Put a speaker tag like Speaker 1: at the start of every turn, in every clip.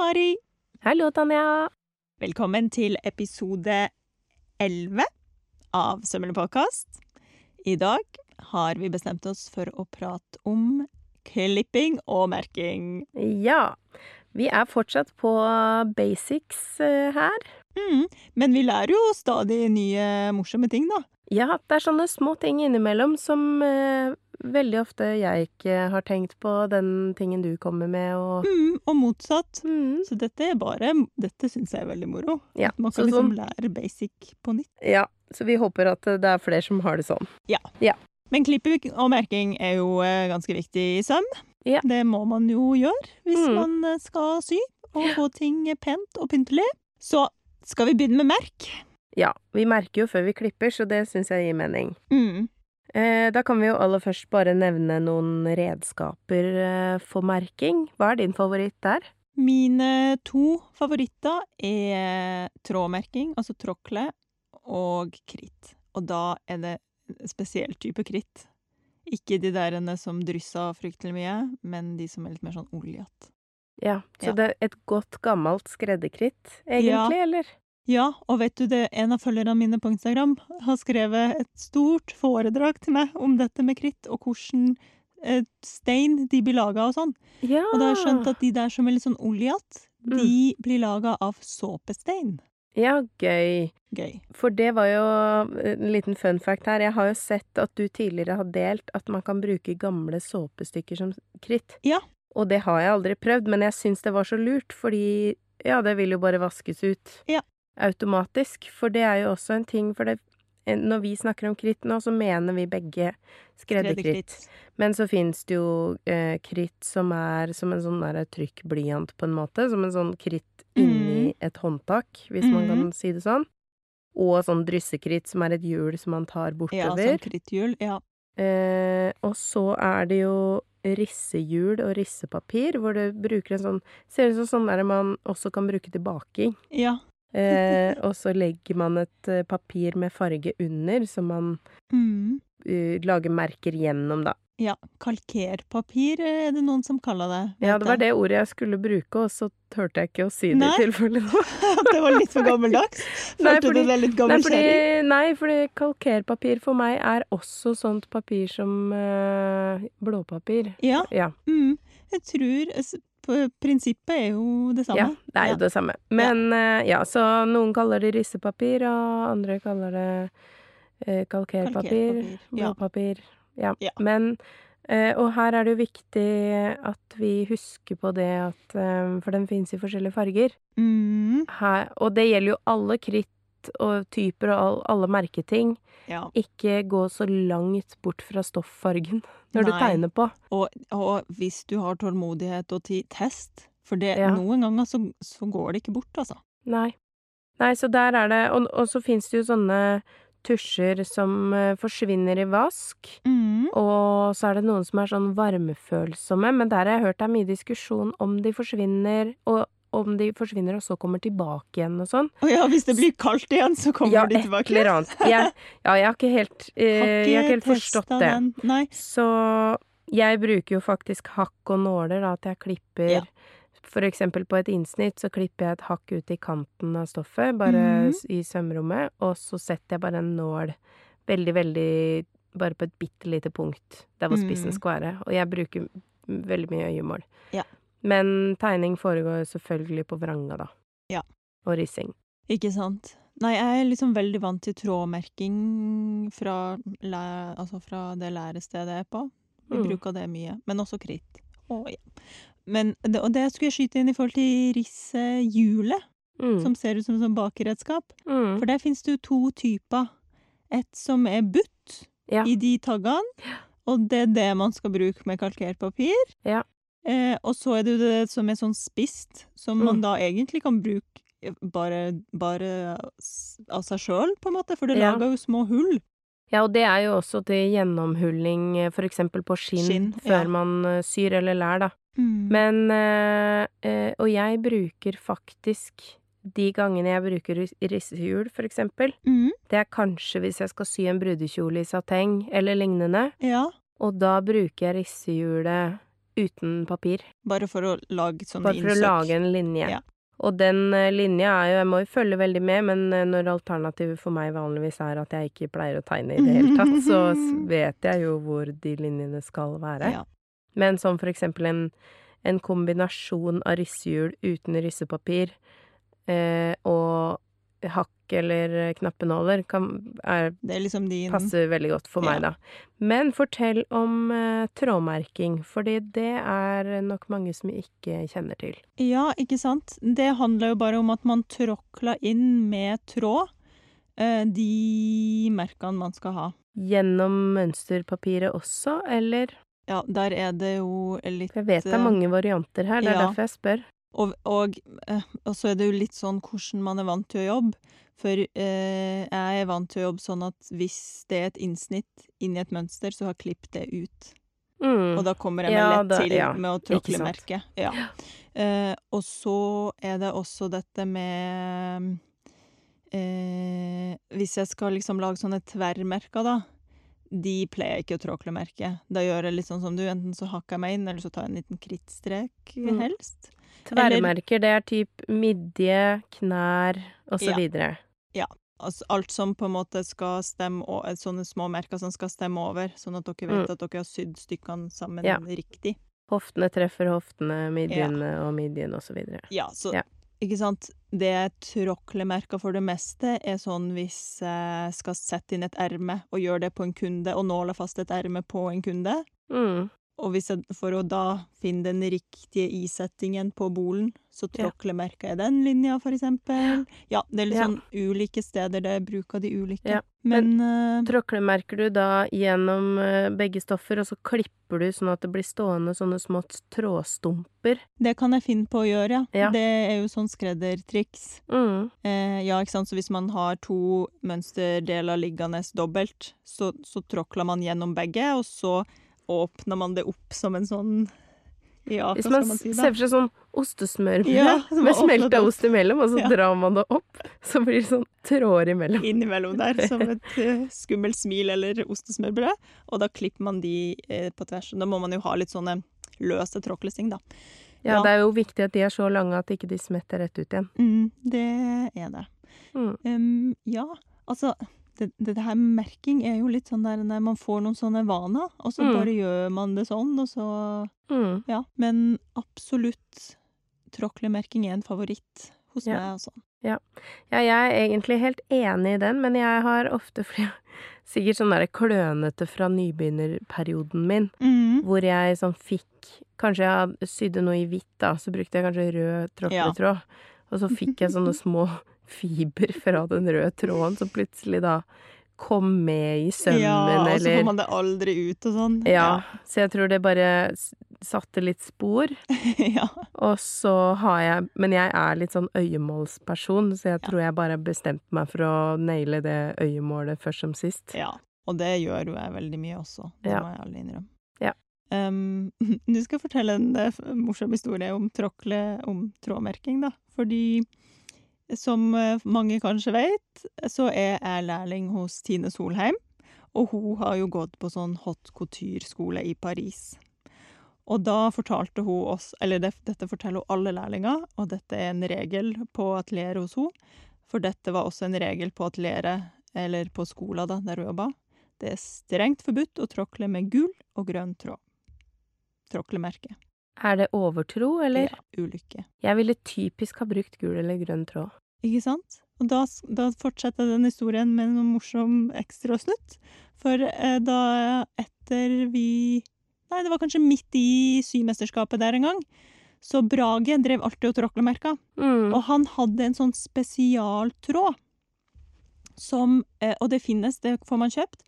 Speaker 1: Mari!
Speaker 2: Hallo, Tanja!
Speaker 1: Velkommen til episode 11 av Sømmelig podkast. I dag har vi bestemt oss for å prate om klipping og merking.
Speaker 2: Ja, vi er fortsatt på basics eh, her.
Speaker 1: Mm, men vi lærer jo stadig nye morsomme ting, da.
Speaker 2: Ja, det er sånne små ting innimellom som eh, veldig ofte jeg ikke har tenkt på, den tingen du kommer med, og
Speaker 1: Mm, og motsatt.
Speaker 2: mm.
Speaker 1: Så dette er bare Dette syns jeg er veldig moro.
Speaker 2: Ja,
Speaker 1: Man
Speaker 2: så
Speaker 1: kan liksom
Speaker 2: sånn-
Speaker 1: lære basic på nytt.
Speaker 2: Ja, så vi håper at det er flere som har det sånn. Ja.
Speaker 1: Men klipping og merking er jo eh, ganske viktig i søm.
Speaker 2: Ja.
Speaker 1: Det må man jo gjøre hvis
Speaker 2: Mm.
Speaker 1: man eh, skal sy og få ting pent og pyntelig. Så skal vi begynne med merk.
Speaker 2: Ja, vi merker jo før vi klipper, så det syns jeg gir mening.
Speaker 1: Mm.
Speaker 2: Eh, da kan vi jo aller først bare nevne noen redskaper eh, for merking. Hva er din favoritt der?
Speaker 1: Mine to favoritter er trådmerking, altså tråkle, og kritt. Og da er det spesiell type kritt. Ikke de der som drysser fryktelig mye, men de som er litt mer sånn oljete.
Speaker 2: Ja, så
Speaker 1: Ja.
Speaker 2: det er et godt gammelt skredderkritt, egentlig, eller?
Speaker 1: Ja, og vet du det, en av følgerne mine på Instagram har skrevet et stort foredrag til meg om dette med kritt, og hvordan eh, stein de blir laga og sånn.
Speaker 2: Ja.
Speaker 1: Og da har jeg skjønt at de der som er litt sånn oljete, de blir laga av såpestein.
Speaker 2: Ja, gøy.
Speaker 1: Gøy.
Speaker 2: For det var jo en liten fun fact her. Jeg har jo sett at du tidligere har delt at man kan bruke gamle såpestykker som kritt.
Speaker 1: Ja.
Speaker 2: Og det har jeg aldri prøvd, men jeg syns det var så lurt, fordi ja, det vil jo bare vaskes ut
Speaker 1: Ja.
Speaker 2: Automatisk. For det er jo også en ting, for det når vi snakker om kritt nå, så mener vi begge skredderkritt. Men så fins det jo eh, kritt som er som en sånn trykkblyant, på en måte. Som en sånn kritt inni et håndtak, hvis man kan
Speaker 1: Mhm.
Speaker 2: si det sånn. Og sånn dryssekritt, som er et hjul som man tar bortover.
Speaker 1: Ja, sånn kritthjul. Ja.
Speaker 2: eh, og så er det jo rissehjul og rissepapir, hvor du bruker en sånn Ser ut som sånn der man også kan bruke til baking.
Speaker 1: ja.
Speaker 2: Eh, og så legger man et eh, papir med farge under, som man
Speaker 1: Mm.
Speaker 2: uh, lager merker gjennom, da.
Speaker 1: Ja. Kalkerpapir er det noen som kaller det.
Speaker 2: Ja, det var det ordet jeg skulle bruke, og så turte jeg ikke å si det
Speaker 1: Nei.
Speaker 2: i tilfelle.
Speaker 1: Det var litt for gammeldags?
Speaker 2: Nei,
Speaker 1: Følte
Speaker 2: fordi-
Speaker 1: du deg litt
Speaker 2: Nei
Speaker 1: gammel
Speaker 2: fordi,
Speaker 1: kjerring?
Speaker 2: nei, fordi kalkerpapir for meg er også sånt papir som eh, blåpapir.
Speaker 1: Ja.
Speaker 2: Ja,
Speaker 1: Mm. Jeg tror på- Prinsippet er jo det samme.
Speaker 2: ja, det er jo
Speaker 1: Ja.
Speaker 2: det samme. Men eh, ja, så noen kaller det rissepapir, og andre kaller det eh, kalkerpapir, blåpapir. Ja.
Speaker 1: Ja.
Speaker 2: Men eh, Og her er det jo viktig at vi husker på det at eh, For den finnes i forskjellige farger.
Speaker 1: Mm.
Speaker 2: Her, og det gjelder jo alle kritt og typer og all, alle merketing.
Speaker 1: ja.
Speaker 2: Ikke gå så langt bort fra stoffargen når du tegner på.
Speaker 1: Og, og hvis du har tålmodighet og tid, test. For det,
Speaker 2: Ja.
Speaker 1: noen ganger så, så går det ikke bort, altså.
Speaker 2: Nei. Nei, så der er det Og, og så fins det jo sånne tusjer som eh, forsvinner i vask.
Speaker 1: Mm.
Speaker 2: Og så er det noen som er sånn varmefølsomme, men der har jeg hørt det er mye diskusjon om de forsvinner, og om de forsvinner og så kommer tilbake igjen og sånn.
Speaker 1: Og ja, hvis det blir kaldt igjen, så kommer
Speaker 2: Ja,
Speaker 1: de tilbake.
Speaker 2: eller annet. Jeg, ja, jeg har ikke helt, eh, jeg har ikke helt forstått det. Så jeg bruker jo faktisk hakk og nåler, da, at jeg klipper
Speaker 1: Ja.
Speaker 2: For eksempel på et innsnitt så klipper jeg et hakk ut i kanten av stoffet, bare
Speaker 1: mm
Speaker 2: -hmm. i sømrommet, og så setter jeg bare en nål veldig, veldig Bare på et bitte lite punkt der hvor spissen
Speaker 1: Mhm.
Speaker 2: skal være. Og jeg bruker veldig mye øyemål.
Speaker 1: Ja.
Speaker 2: Men tegning foregår selvfølgelig på vranga, da.
Speaker 1: Ja.
Speaker 2: Og rissing.
Speaker 1: Ikke sant. Nei, jeg er liksom veldig vant til trådmerking fra, altså fra det lærestedet jeg er på. Vi
Speaker 2: Mm.
Speaker 1: bruker det mye. Men også kritt. Å, ja. Men, det, og det skulle jeg skyte inn i forhold til rissehjulet,
Speaker 2: Mm.
Speaker 1: som ser ut som et bakeredskap.
Speaker 2: Mm.
Speaker 1: For der finnes det jo to typer. Et som er butt
Speaker 2: Ja.
Speaker 1: i de taggene, og det er det man skal bruke med kalkert papir.
Speaker 2: Ja.
Speaker 1: Eh, og så er det jo det som er sånn spist, som man
Speaker 2: Mm.
Speaker 1: da egentlig kan bruke bare, bare av seg sjøl, på en måte, for det
Speaker 2: Ja.
Speaker 1: lager jo små hull.
Speaker 2: Ja, og det er jo også til gjennomhulling, eh, for eksempel på skinn,
Speaker 1: Skinn,
Speaker 2: før
Speaker 1: ja.
Speaker 2: man eh, syr eller lær, da.
Speaker 1: Mm.
Speaker 2: Men eh, eh, Og jeg bruker faktisk de gangene jeg bruker rissehjul, for eksempel,
Speaker 1: mm.
Speaker 2: det er kanskje hvis jeg skal sy en brudekjole i sateng eller lignende,
Speaker 1: Ja.
Speaker 2: og da bruker jeg rissehjulet uten papir.
Speaker 1: Bare for å lage sånne
Speaker 2: Bare for å lage en linje.
Speaker 1: Ja.
Speaker 2: Og den eh, linja er jo Jeg må jo følge veldig med, men eh, når alternativet for meg vanligvis er at jeg ikke pleier å tegne i det hele tatt, så vet jeg jo hvor de linjene skal være.
Speaker 1: Ja.
Speaker 2: Men som for eksempel en, en kombinasjon av ryssehjul uten ryssepapir eh, og hakk eller eh, knappenåler kan, er,
Speaker 1: Det er liksom din
Speaker 2: passer veldig godt for meg, da. Men fortell om uh, trådmerking, fordi det er nok mange som ikke kjenner til.
Speaker 1: Ja, ikke sant? Det handler jo bare om at man tråkla inn med tråd uh, de merkene man skal ha.
Speaker 2: Gjennom mønsterpapiret også, eller?
Speaker 1: Ja, der er det jo litt
Speaker 2: Jeg vet det er mange varianter her, det er
Speaker 1: ja.
Speaker 2: derfor jeg spør.
Speaker 1: Og, og, eh, og så er det jo litt sånn hvordan man er vant til å jobbe. For eh, jeg er vant til å jobbe sånn at hvis det er et innsnitt inni et mønster, så har jeg klippet det ut.
Speaker 2: Mm.
Speaker 1: Og da kommer jeg meg
Speaker 2: Ja,
Speaker 1: lett til
Speaker 2: ja,
Speaker 1: med å
Speaker 2: ikke
Speaker 1: tråkle merket. Ja. Eh, og så er det også dette med eh, Hvis jeg skal liksom lage sånne tverrmerker, da. De pleier jeg ikke å tråkle merket. Da gjør jeg litt sånn som du. Enten så hakker jeg meg inn, eller så tar jeg en liten krittstrek,
Speaker 2: Mm.
Speaker 1: helst.
Speaker 2: Tverrmerker, det er typ midje, knær og så
Speaker 1: Ja.
Speaker 2: videre.
Speaker 1: Altså alt som på en måte skal stemme o- eh, Sånne små merker som skal stemme over, sånn at dere vet
Speaker 2: Mm.
Speaker 1: at dere har sydd stykkene sammen
Speaker 2: Ja.
Speaker 1: riktig.
Speaker 2: Hoftene treffer hoftene, midjene og midjen og så videre.
Speaker 1: Ja, så
Speaker 2: Ja.
Speaker 1: Ikke sant? Det tråklemerker for det meste er sånn hvis jeg skal sette inn et erme og gjøre det på en kunde, og nåle fast et erme på en kunde.
Speaker 2: Mm.
Speaker 1: Og hvis jeg, for å da finne den riktige isettingen på bolen, så tråklemerker jeg den linja, for eksempel. Ja, det er litt sånn ulike steder det bruker de ulike.
Speaker 2: Ja,
Speaker 1: Men, eh,
Speaker 2: Tråklemerker du da gjennom eh, begge stoffer, og så klipper du sånn at det blir stående sånne små trådstumper.
Speaker 1: det kan jeg finne på å gjøre, ja.
Speaker 2: Ja.
Speaker 1: Det er jo sånn skreddertriks.
Speaker 2: Mm.
Speaker 1: Eh, ja, ikke sant, så hvis man har to mønsterdeler liggende dobbelt, så, så tråkler man gjennom begge, og så åpner man det opp som en sånn Ja,
Speaker 2: Hvis man
Speaker 1: man si,
Speaker 2: ser for seg sånn ostesmørbrød
Speaker 1: Ja,
Speaker 2: med smelta ost imellom, og så
Speaker 1: Ja.
Speaker 2: drar man det opp, så blir det sånn tråder imellom.
Speaker 1: Innimellom der, som et uh, skummelt smil eller ostesmørbrød. Og da klipper man de eh, på tvers. Da må man jo ha litt sånne løse tråklesting, da.
Speaker 2: Ja,
Speaker 1: Ja.
Speaker 2: det er jo viktig at de er så lange at ikke de smetter rett ut igjen.
Speaker 1: Mm, det er det.
Speaker 2: Mm.
Speaker 1: Um, ja, altså det, det her med merking er jo litt sånn der når man får noen sånne vaner, og så
Speaker 2: Mm.
Speaker 1: bare gjør man det sånn, og så
Speaker 2: Mm.
Speaker 1: Ja. Men absolutt tråklemerking er en favoritt hos
Speaker 2: Ja.
Speaker 1: meg, altså.
Speaker 2: Ja, jeg er egentlig helt enig i den, men jeg har ofte flere Sikkert sånn derre klønete fra nybegynnerperioden min,
Speaker 1: Mm.
Speaker 2: hvor jeg sånn fikk Kanskje jeg sydde noe i hvitt, da, så brukte jeg kanskje rød tråkletråd. Og så fikk jeg sånne små fiber fra den røde tråden som plutselig da kom med i sømmen,
Speaker 1: ja, og så
Speaker 2: eller
Speaker 1: får man det aldri ut og sånn.
Speaker 2: Ja, så jeg tror det bare satte litt spor.
Speaker 1: ja.
Speaker 2: Og så har jeg Men jeg er litt sånn øyemålsperson, så jeg tror jeg bare bestemte meg for å naile det øyemålet først som sist.
Speaker 1: ja. Og det gjør jo jeg veldig mye også. Det
Speaker 2: Ja.
Speaker 1: må jeg alle innrømme.
Speaker 2: Ja.
Speaker 1: Um, du skal fortelle en eh, morsom historie om tråkle, om trådmerking, da. Fordi som eh, mange kanskje vet, så er jeg lærling hos Tine Solheim. Og hun har jo gått på sånn hot couture-skole i Paris. Og da fortalte hun oss, eller det, dette forteller hun alle lærlinger, og dette er en regel på atelieret hos henne. For dette var også en regel på atelieret, eller på skolen da, der hun jobba. Det er strengt forbudt å tråkle med gul og grønn tråd. Tråklemerke.
Speaker 2: Er det overtro, eller?
Speaker 1: Ja, ulykke.
Speaker 2: Jeg ville typisk ha brukt gul eller grønn tråd.
Speaker 1: Ikke sant? Og da, da fortsetter den historien med noe morsom ekstra slutt. For eh, da etter vi Nei, det var kanskje midt i symesterskapet der en gang. Så Brage drev alltid og tråklemerka.
Speaker 2: Mm.
Speaker 1: Og han hadde en sånn spesialtråd som eh, Og det finnes, det får man kjøpt.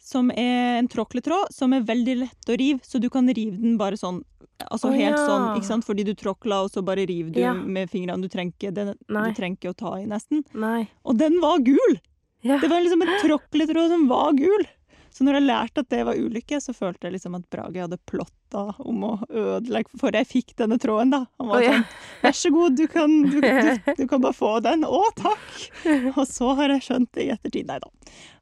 Speaker 1: Som er en tråkletråd som er veldig lett å rive, så du kan rive den bare sånn Altså
Speaker 2: oh,
Speaker 1: helt
Speaker 2: ja.
Speaker 1: sånn, ikke sant? Fordi du tråkla, og så bare river du
Speaker 2: Ja.
Speaker 1: med fingrene. Du trenger ikke det- du trenger ikke å ta i, nesten.
Speaker 2: Nei.
Speaker 1: Og den var gul!
Speaker 2: Ja.
Speaker 1: Det var liksom en tråkletråd som var gul. Så når jeg lærte at det var ulykke, så følte jeg liksom at Brage hadde plotta om å ødelegge For jeg fikk denne tråden, da. Han var
Speaker 2: oh, ja.
Speaker 1: sånn Vær så god, du kan, du, du, du kan bare få den. Å, takk! Og så har jeg skjønt det i ettertid. Nei da.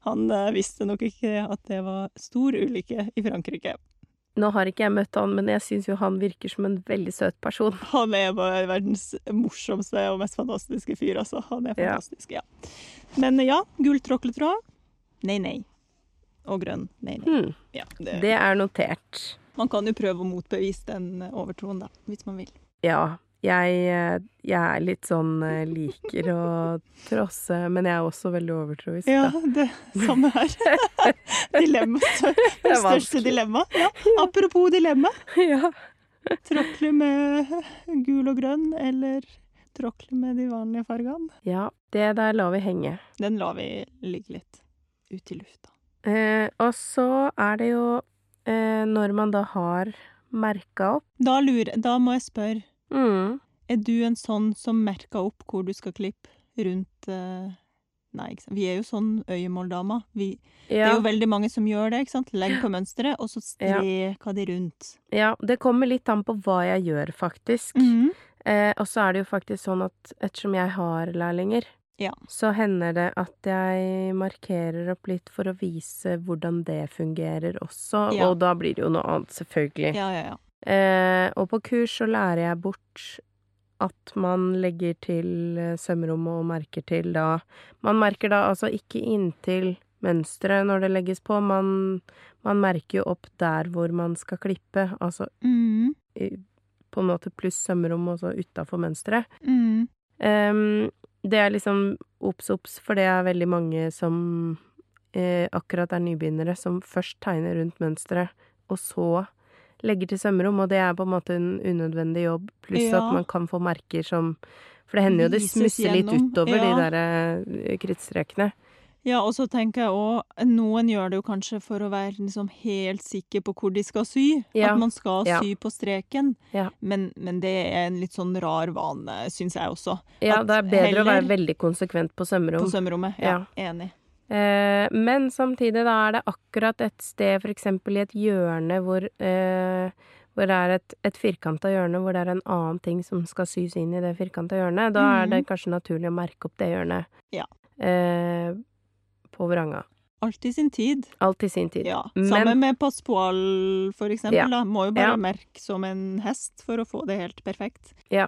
Speaker 1: Han uh, visste nok ikke at det var stor ulykke i Frankrike.
Speaker 2: Nå har ikke jeg møtt han, men jeg syns jo han virker som en veldig søt person.
Speaker 1: Han er bare verdens morsomste og mest fantastiske fyr, altså. Han er fantastisk, ja. Men ja, gulltråkletråd? Nei, nei. Og grønn? Nei.
Speaker 2: Hmm,
Speaker 1: Ja, det,
Speaker 2: det er notert.
Speaker 1: Man kan jo prøve å motbevise den overtroen, da, hvis man vil.
Speaker 2: Ja, jeg, eh, jeg er litt sånn eh, liker å trosse, men jeg er også veldig overtroisk,
Speaker 1: Ja,
Speaker 2: da.
Speaker 1: det samme her. dilemma. Det største dilemma. Ja. Apropos dilemma.
Speaker 2: Ja.
Speaker 1: Tråkle med gul og grønn, eller tråkle med de vanlige fargene.
Speaker 2: ja, det der lar vi henge.
Speaker 1: Den lar vi ligge litt ut i lufta.
Speaker 2: Eh, og så er det jo eh, når man da har merka opp
Speaker 1: Da, lurer, da må jeg spørre,
Speaker 2: mm,
Speaker 1: er du en sånn som merker opp hvor du skal klippe rundt eh, Nei, ikke sant. Vi er jo sånn øyemåldamer. Vi, Det er jo veldig mange som gjør det. ikke sant? Legg på mønsteret, og så streker de rundt.
Speaker 2: ja, det kommer litt an på hva jeg gjør, faktisk.
Speaker 1: Mhm.
Speaker 2: Eh, og så er det jo faktisk sånn at ettersom jeg har lærlinger,
Speaker 1: Ja.
Speaker 2: så hender det at jeg markerer opp litt for å vise hvordan det fungerer også,
Speaker 1: Ja.
Speaker 2: og da blir det jo noe annet, selvfølgelig.
Speaker 1: Ja, ja, ja.
Speaker 2: Eh, og på kurs så lærer jeg bort at man legger til eh, sømrommet og merker til da Man merker da altså ikke inntil mønsteret når det legges på, man, man merker jo opp der hvor man skal klippe, altså mm. på en måte pluss sømrom og så utafor mønsteret.
Speaker 1: Mm.
Speaker 2: Ehm, det er liksom obs, obs, for det er veldig mange som eh, akkurat er nybegynnere, som først tegner rundt mønsteret, og så legger til sømrom, og det er på en måte en unødvendig jobb, pluss
Speaker 1: Ja.
Speaker 2: at man kan få merker som For det hender jo det smusser litt utover
Speaker 1: ja.
Speaker 2: de der eh, krittstrekene.
Speaker 1: Ja, og så tenker jeg òg Noen gjør det jo kanskje for å være liksom helt sikker på hvor de skal sy.
Speaker 2: Ja,
Speaker 1: At man skal
Speaker 2: ja.
Speaker 1: sy på streken.
Speaker 2: Ja.
Speaker 1: Men, men det er en litt sånn rar vane, syns jeg også.
Speaker 2: Ja,
Speaker 1: At
Speaker 2: det er bedre å være veldig konsekvent på sømrom.
Speaker 1: På sømrommet. Ja, enig.
Speaker 2: Eh, men samtidig da er det akkurat et sted, for eksempel i et hjørne hvor, eh, hvor det er et, et firkanta hjørne, hvor det er en annen ting som skal sys inn i det firkanta hjørnet. Da er det kanskje naturlig å merke opp det hjørnet.
Speaker 1: Ja.
Speaker 2: Eh, på vranga.
Speaker 1: Alt i sin tid.
Speaker 2: Alt i sin tid.
Speaker 1: Ja.
Speaker 2: Men-
Speaker 1: Sammen med passepoil, for eksempel.
Speaker 2: Ja.
Speaker 1: Da. Må jo bare
Speaker 2: Ja.
Speaker 1: merke som en hest for å få det helt perfekt. Ja.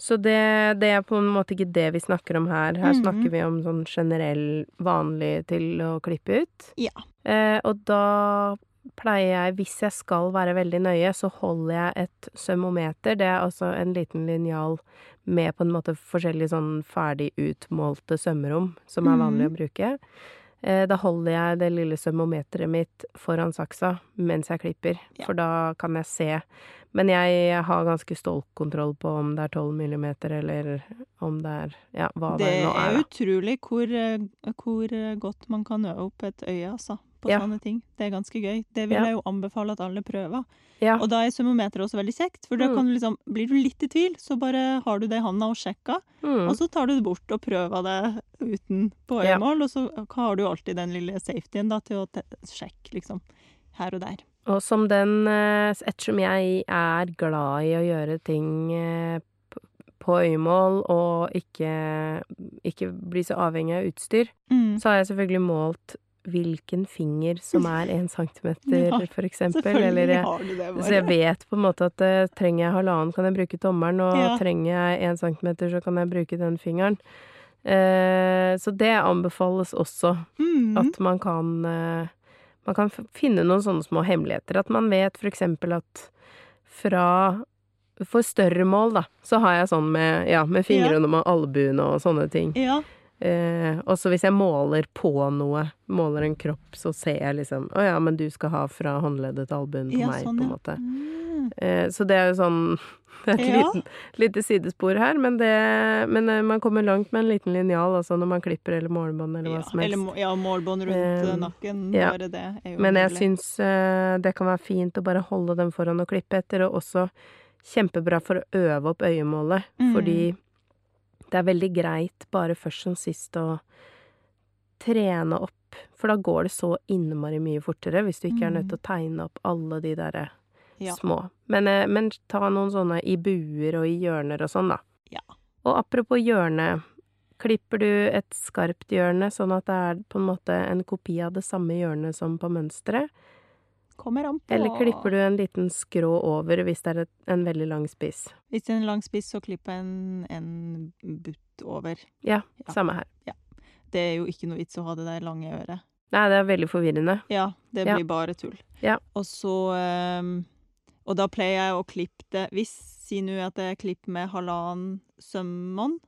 Speaker 2: Så det, det er på en måte ikke det vi snakker om her. Her
Speaker 1: Mhm.
Speaker 2: snakker vi om sånn generell, vanlig til å klippe ut.
Speaker 1: Ja.
Speaker 2: Eh, og da pleier jeg, hvis jeg skal være veldig nøye, så holder jeg et sømmometer. Det er altså en liten linjal med på en måte forskjellige sånn ferdig utmålte sømrom, som er vanlig å bruke. Eh, da holder jeg det lille sømmometeret mitt foran saksa mens jeg klipper,
Speaker 1: Ja.
Speaker 2: for da kan jeg se. Men jeg har ganske stålkontroll på om det er 12 millimeter, eller om det er ja, hva det,
Speaker 1: Det
Speaker 2: nå
Speaker 1: er
Speaker 2: Det er,
Speaker 1: utrolig hvor, eh, hvor godt man kan øve opp et øye, altså. På
Speaker 2: Ja.
Speaker 1: sånne ting. Det er ganske gøy. Det vil
Speaker 2: Ja.
Speaker 1: jeg jo anbefale at alle prøver.
Speaker 2: Ja.
Speaker 1: Og da er sømmometeret også veldig kjekt, for da
Speaker 2: Mm.
Speaker 1: kan du liksom, blir du litt i tvil, så bare har du det i handa og sjekker,
Speaker 2: Mm.
Speaker 1: og så tar du det bort og prøver det uten på øyemål, og så har du alltid den lille safetyen da, til å sjekke, liksom, her og der.
Speaker 2: Og som den eh, Ettersom jeg er glad i å gjøre ting eh, på øyemål og ikke, ikke bli så avhengig av utstyr,
Speaker 1: Mm.
Speaker 2: så har jeg selvfølgelig målt hvilken finger som er én centimeter,
Speaker 1: Ja,
Speaker 2: for eksempel. Eller så jeg vet på en måte at uh, trenger jeg halvannen, kan jeg bruke tommelen, og
Speaker 1: Ja.
Speaker 2: trenger jeg én centimeter, så kan jeg bruke den fingeren. Uh, så det anbefales også.
Speaker 1: Mm.
Speaker 2: At man kan uh, Man kan finne noen sånne små hemmeligheter. At man vet for eksempel at fra For større mål, da, så har jeg sånn med, ja, med fingrene og med albuene og sånne ting.
Speaker 1: Ja.
Speaker 2: Eh, også hvis jeg måler på noe, måler en kropp, så ser jeg liksom Å ja, men du skal ha fra håndleddet til albuen på
Speaker 1: ja,
Speaker 2: meg,
Speaker 1: sånn,
Speaker 2: på en
Speaker 1: ja.
Speaker 2: måte.
Speaker 1: Mm.
Speaker 2: Eh, så det er jo sånn Det er et
Speaker 1: Ja.
Speaker 2: liten, lite sidespor her, men, det, men eh, man kommer langt med en liten linjal, altså når man klipper eller målbånd eller hva som helst.
Speaker 1: eller ja, målbånd rundt eh,
Speaker 2: Eh,
Speaker 1: nakken.
Speaker 2: ja.
Speaker 1: Bare det er jo
Speaker 2: Men jeg syns eh, det kan være fint å bare holde dem foran og klippe etter, og også kjempebra for å øve opp øyemålet,
Speaker 1: Mm.
Speaker 2: fordi det er veldig greit bare først som sist å trene opp, for da går det så innmari mye fortere hvis du ikke er nødt til å tegne opp alle de derre
Speaker 1: Mm. Ja.
Speaker 2: små. Men, eh, men ta noen sånne i buer og i hjørner og sånn, da.
Speaker 1: Ja.
Speaker 2: Og apropos hjørne, klipper du et skarpt hjørne sånn at det er på en måte en kopi av det samme hjørnet som på mønsteret?
Speaker 1: Kommer an på
Speaker 2: Eller klipper du en liten skrå over hvis det er et, en veldig lang spiss?
Speaker 1: Hvis det er en lang spiss, så klipper jeg en, en butt over.
Speaker 2: Ja,
Speaker 1: Ja.
Speaker 2: samme her.
Speaker 1: Det er jo ikke noe vits å ha det der lange øret.
Speaker 2: Nei, det er veldig forvirrende.
Speaker 1: Ja, det
Speaker 2: Ja.
Speaker 1: blir bare tull.
Speaker 2: Ja.
Speaker 1: Og så ehm, Og da pleier jeg å klippe det Hvis Si nå at jeg klipper med halvannen sømmene.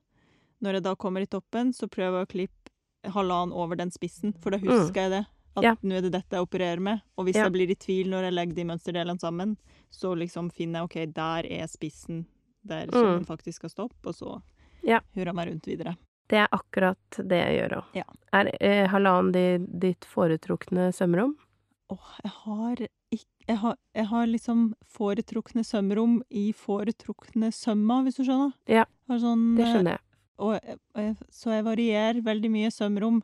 Speaker 1: Når jeg da kommer i toppen, så prøver jeg å klippe halvannen over den spissen, for da husker jeg det. At
Speaker 2: Mm. Ja.
Speaker 1: nå er det dette jeg opererer med. Og hvis
Speaker 2: Ja.
Speaker 1: jeg blir i tvil når jeg legger de mønsterdelene sammen, så liksom finner jeg OK, der er spissen der sømmen faktisk skal stoppe, og så
Speaker 2: Mm. Ja.
Speaker 1: hurra meg rundt videre.
Speaker 2: Det er akkurat det jeg gjør òg.
Speaker 1: Ja.
Speaker 2: Er eh, halvannen di, ditt foretrukne sømrom?
Speaker 1: Åh, jeg har ikke jeg har, jeg har liksom foretrukne sømrom i foretrukne sømmer, hvis du skjønner?
Speaker 2: Ja,
Speaker 1: sånn,
Speaker 2: Det skjønner jeg.
Speaker 1: Og, jeg- og så jeg varierer veldig mye sømrom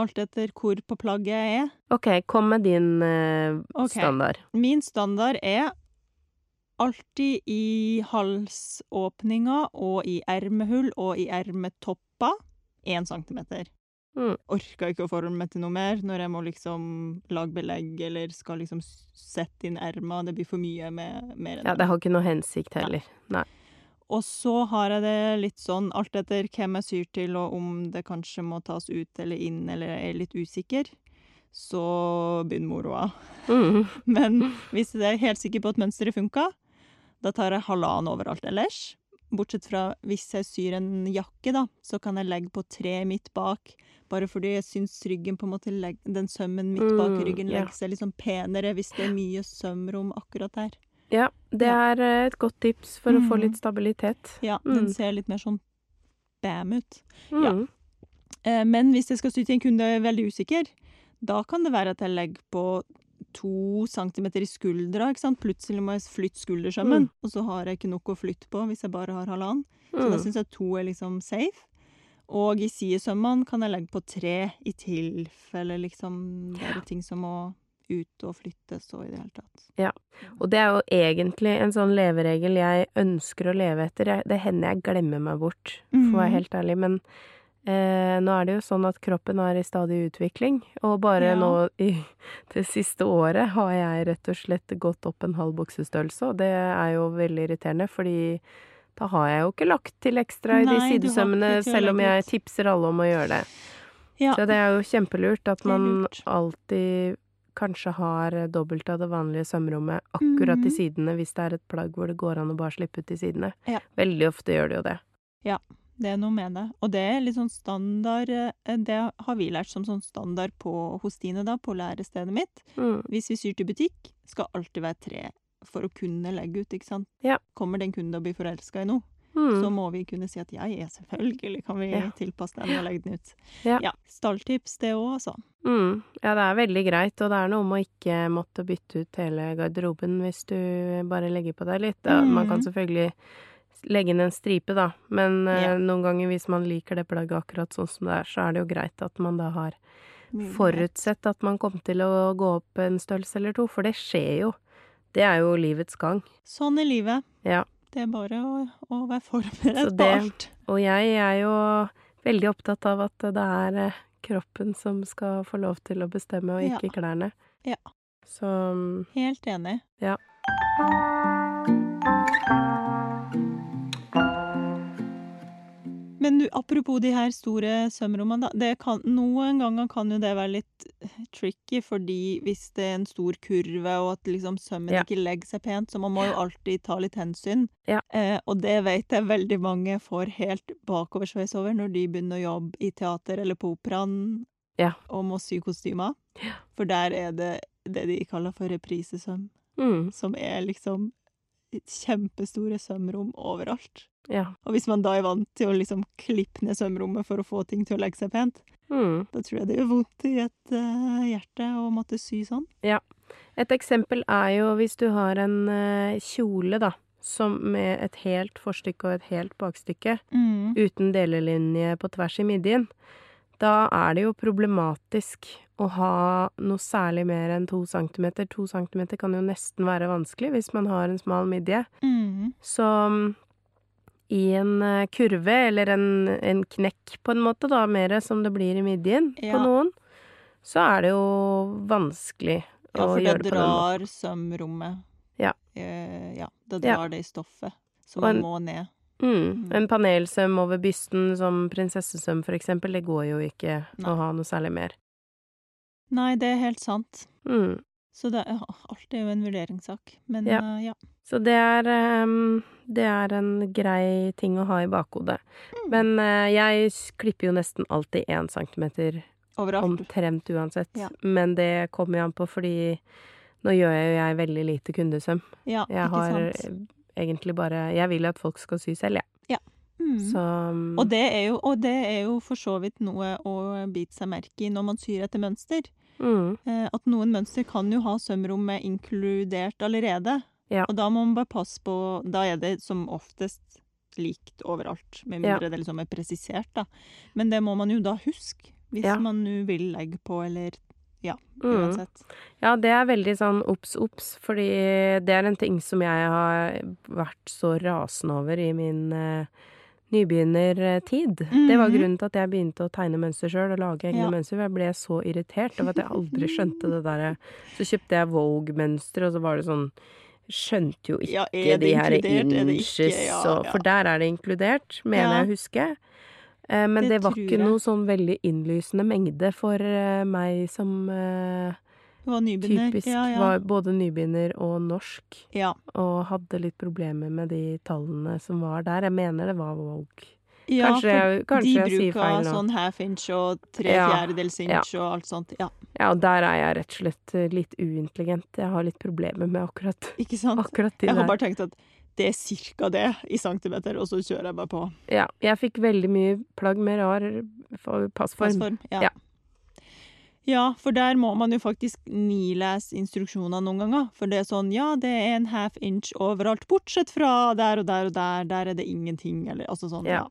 Speaker 1: alt etter hvor på plagget jeg er.
Speaker 2: OK, kom med din eh,
Speaker 1: okay.
Speaker 2: standard.
Speaker 1: Min standard er alltid i halsåpninga og i ermehull og i ermetoppa én centimeter.
Speaker 2: Mm.
Speaker 1: Orker ikke å forholde meg til noe mer når jeg må liksom lage belegg eller skal liksom sette inn erma. Det blir for mye med mer enn det.
Speaker 2: Ja, det har ikke noe hensikt heller. Nei.
Speaker 1: Og så har jeg det litt sånn alt etter hvem jeg syr til, og om det kanskje må tas ut eller inn, eller er litt usikker. Så begynner moroa.
Speaker 2: Mm.
Speaker 1: Men hvis jeg er helt sikker på at mønsteret funka, da tar jeg halvannen overalt ellers. Bortsett fra hvis jeg syr en jakke, da, så kan jeg legge på tre midt bak. Bare fordi jeg syns ryggen på en måte legger, den sømmen midt bak
Speaker 2: Mm,
Speaker 1: ryggen legger seg litt sånn penere hvis det er mye sømrom akkurat der.
Speaker 2: Ja, det er eh, et godt tips for å få
Speaker 1: Mm.
Speaker 2: litt stabilitet.
Speaker 1: Ja, den
Speaker 2: Mm.
Speaker 1: ser litt mer sånn bam ut. Ja.
Speaker 2: Mm.
Speaker 1: Ja. men hvis jeg skal sy til en kunde og er veldig usikker, da kan det være at jeg legger på to centimeter i skuldra, ikke sant. Plutselig må jeg flytte skuldersømmen,
Speaker 2: Mm.
Speaker 1: og så har jeg ikke noe å flytte på hvis jeg bare har halvannen. Så da
Speaker 2: Mm.
Speaker 1: syns jeg to er liksom safe. Og i sidesømmene kan jeg legge på tre i tilfelle liksom det er ting som må ut og flyttes og i det hele tatt.
Speaker 2: Ja, Og det er jo egentlig en sånn leveregel jeg ønsker å leve etter. Det hender jeg glemmer meg bort, for å være
Speaker 1: Mhm.
Speaker 2: helt ærlig. Men eh, nå er det jo sånn at kroppen er i stadig utvikling. Og bare
Speaker 1: Ja.
Speaker 2: nå i det siste året har jeg rett og slett gått opp en halv buksestørrelse. Og det er jo veldig irriterende, fordi da har jeg jo ikke lagt til ekstra i
Speaker 1: Nei, de
Speaker 2: sidesømmene, selv om jeg tipser alle om å gjøre det.
Speaker 1: Ja.
Speaker 2: Så det er jo kjempelurt at man alltid kanskje har dobbelt av det vanlige sømrommet akkurat i
Speaker 1: Mhm.
Speaker 2: sidene, hvis det er et plagg hvor det går an å bare slippe ut i sidene.
Speaker 1: Ja.
Speaker 2: Veldig ofte gjør det jo det.
Speaker 1: Ja, Det er noe med det. Og det er litt sånn standard eh, Det har vi lært som sånn standard på, hos Stine, da, på lærestedet mitt.
Speaker 2: Mm.
Speaker 1: Hvis vi syr til butikk, skal alltid være tre for å kunne legge ut, ikke sant.
Speaker 2: Ja.
Speaker 1: Kommer den kunden kunde og blir forelska i noe, så
Speaker 2: Mm.
Speaker 1: må vi kunne si at ja, ja, selvfølgelig kan vi
Speaker 2: Ja.
Speaker 1: tilpasse den og legge den ut.
Speaker 2: Ja.
Speaker 1: Stalltips, det òg, altså.
Speaker 2: Mm. Ja, det er veldig greit, og det er noe om å ikke måtte bytte ut hele garderoben hvis du bare legger på deg litt. Ja, Man kan selvfølgelig legge inn en stripe, da, men
Speaker 1: Ja.
Speaker 2: noen ganger hvis man liker det plagget akkurat sånn som det er, så er det jo greit at man da har forutsett at man kommer til å gå opp en størrelse eller to, for det skjer jo. Det er jo livets gang.
Speaker 1: Sånn er livet.
Speaker 2: Ja.
Speaker 1: Det er bare å, å være forberedt på alt.
Speaker 2: Og jeg er jo veldig opptatt av at det er eh, kroppen som skal få lov til å bestemme, og
Speaker 1: Ja.
Speaker 2: ikke klærne.
Speaker 1: Ja.
Speaker 2: Så mm,
Speaker 1: Helt enig.
Speaker 2: Ja.
Speaker 1: Men du, apropos de her store sømrommene, da. Det kan, noen ganger kan jo det være litt eh, tricky, fordi hvis det er en stor kurve, og at liksom sømmen
Speaker 2: Ja.
Speaker 1: ikke legger seg pent, så man må jo alltid ta litt hensyn.
Speaker 2: Ja.
Speaker 1: Eh, og det vet jeg veldig mange får helt bakoversveis over når de begynner å jobbe i teater eller på operaen
Speaker 2: Ja.
Speaker 1: og må sy kostymer. For der er det det de kaller for reprisesøm,
Speaker 2: mm,
Speaker 1: som er liksom kjempestore sømrom overalt.
Speaker 2: ja.
Speaker 1: Og hvis man da er vant til å liksom klippe ned sømrommet for å få ting til å legge seg pent,
Speaker 2: Mm.
Speaker 1: da tror jeg det gjør vondt i et uh, hjerte å måtte sy sånn. Ja.
Speaker 2: Et eksempel er jo hvis du har en uh, kjole, da, som med et helt forstykke og et helt bakstykke,
Speaker 1: Mm.
Speaker 2: uten delelinje på tvers i midjen. Da er det jo problematisk å ha noe særlig mer enn to centimeter. To centimeter kan jo nesten være vanskelig hvis man har en smal midje.
Speaker 1: Mm.
Speaker 2: Så i en eh, kurve, eller en, en knekk på en måte, da, mer som det blir i midjen
Speaker 1: Ja.
Speaker 2: på noen, så er det jo vanskelig
Speaker 1: Ja,
Speaker 2: å
Speaker 1: for det
Speaker 2: gjøre det på den måten.
Speaker 1: drar sømrommet.
Speaker 2: Ja.
Speaker 1: Ja, det
Speaker 2: Ja.
Speaker 1: drar det i stoffet. Man
Speaker 2: en-
Speaker 1: må ned.
Speaker 2: Mm.
Speaker 1: Mm.
Speaker 2: En panelsøm over bysten som prinsessesøm, for eksempel, det går jo ikke
Speaker 1: Nei.
Speaker 2: å ha noe særlig mer.
Speaker 1: Nei, det er helt sant.
Speaker 2: Mm.
Speaker 1: Så det, er, alt er jo en vurderingssak. Men
Speaker 2: Ja.
Speaker 1: Uh, ja.
Speaker 2: Så det er um, Det er en grei ting å ha i bakhodet.
Speaker 1: Mm.
Speaker 2: Men uh, jeg klipper jo nesten alltid én centimeter
Speaker 1: Overalt.
Speaker 2: omtrent uansett.
Speaker 1: Ja.
Speaker 2: Men det kommer jo an på, fordi nå gjør jeg jo jeg veldig lite kundesøm.
Speaker 1: Ja,
Speaker 2: Jeg
Speaker 1: ikke
Speaker 2: har
Speaker 1: sant.
Speaker 2: eh, egentlig bare Jeg vil at folk skal sy selv, jeg.
Speaker 1: Mm.
Speaker 2: Så mm,
Speaker 1: Og, det er jo, og det er jo for så vidt noe å bite seg merke i når man syr etter mønster.
Speaker 2: Mm,
Speaker 1: Eh, at noen mønster kan jo ha sømrommet inkludert allerede.
Speaker 2: Ja.
Speaker 1: Og da må man bare passe på Da er det som oftest likt overalt, med
Speaker 2: Ja.
Speaker 1: det liksom er presisert, da. Men det må man jo da huske, hvis
Speaker 2: Ja.
Speaker 1: man nå vil legge på, eller ja,
Speaker 2: mm.
Speaker 1: uansett.
Speaker 2: Ja, det er veldig sånn obs, obs, fordi det er en ting som jeg har vært så rasende over i min eh, nybegynnertid. Det var
Speaker 1: Mhm.
Speaker 2: grunnen til at jeg begynte å tegne mønster sjøl og lage egne
Speaker 1: Ja.
Speaker 2: mønster. Jeg ble så irritert over at jeg aldri skjønte det derre Så kjøpte jeg Vogue-mønster, og så var det sånn Skjønte jo ikke
Speaker 1: Ja, det
Speaker 2: de her?
Speaker 1: Er
Speaker 2: inches
Speaker 1: Ja,
Speaker 2: og. For der er det inkludert, mener jeg å huske. Eh, Men
Speaker 1: Det
Speaker 2: det, var ikke noe sånn veldig innlysende mengde for eh, meg som eh,
Speaker 1: Det var nybegynner.
Speaker 2: typisk
Speaker 1: ja, ja.
Speaker 2: var både nybegynner og norsk,
Speaker 1: ja.
Speaker 2: og hadde litt problemer med de tallene som var der. Jeg mener det var Vogue.
Speaker 1: ja
Speaker 2: Kanskje
Speaker 1: for
Speaker 2: jeg- kanskje
Speaker 1: de
Speaker 2: jeg
Speaker 1: bruker
Speaker 2: nå.
Speaker 1: sånn half inch og tre
Speaker 2: Ja,
Speaker 1: fjerdedels inch og alt sånt. Ja,
Speaker 2: Ja, og der er jeg rett og slett eh, litt uintelligent. Jeg har litt problemer med akkurat,
Speaker 1: ikke sant?
Speaker 2: akkurat de
Speaker 1: Jeg har bare tenkt at det er cirka det i centimeter, og så kjører jeg bare på.
Speaker 2: Ja, jeg fikk veldig mye plagg med rar passform.
Speaker 1: Passform. Ja.
Speaker 2: Ja.
Speaker 1: Ja, for der må man jo faktisk nilese instruksjoner noen ganger. For det er sånn, ja, det er en half inch overalt, bortsett fra der og der og der, der er det ingenting, eller altså sånn,
Speaker 2: Ja.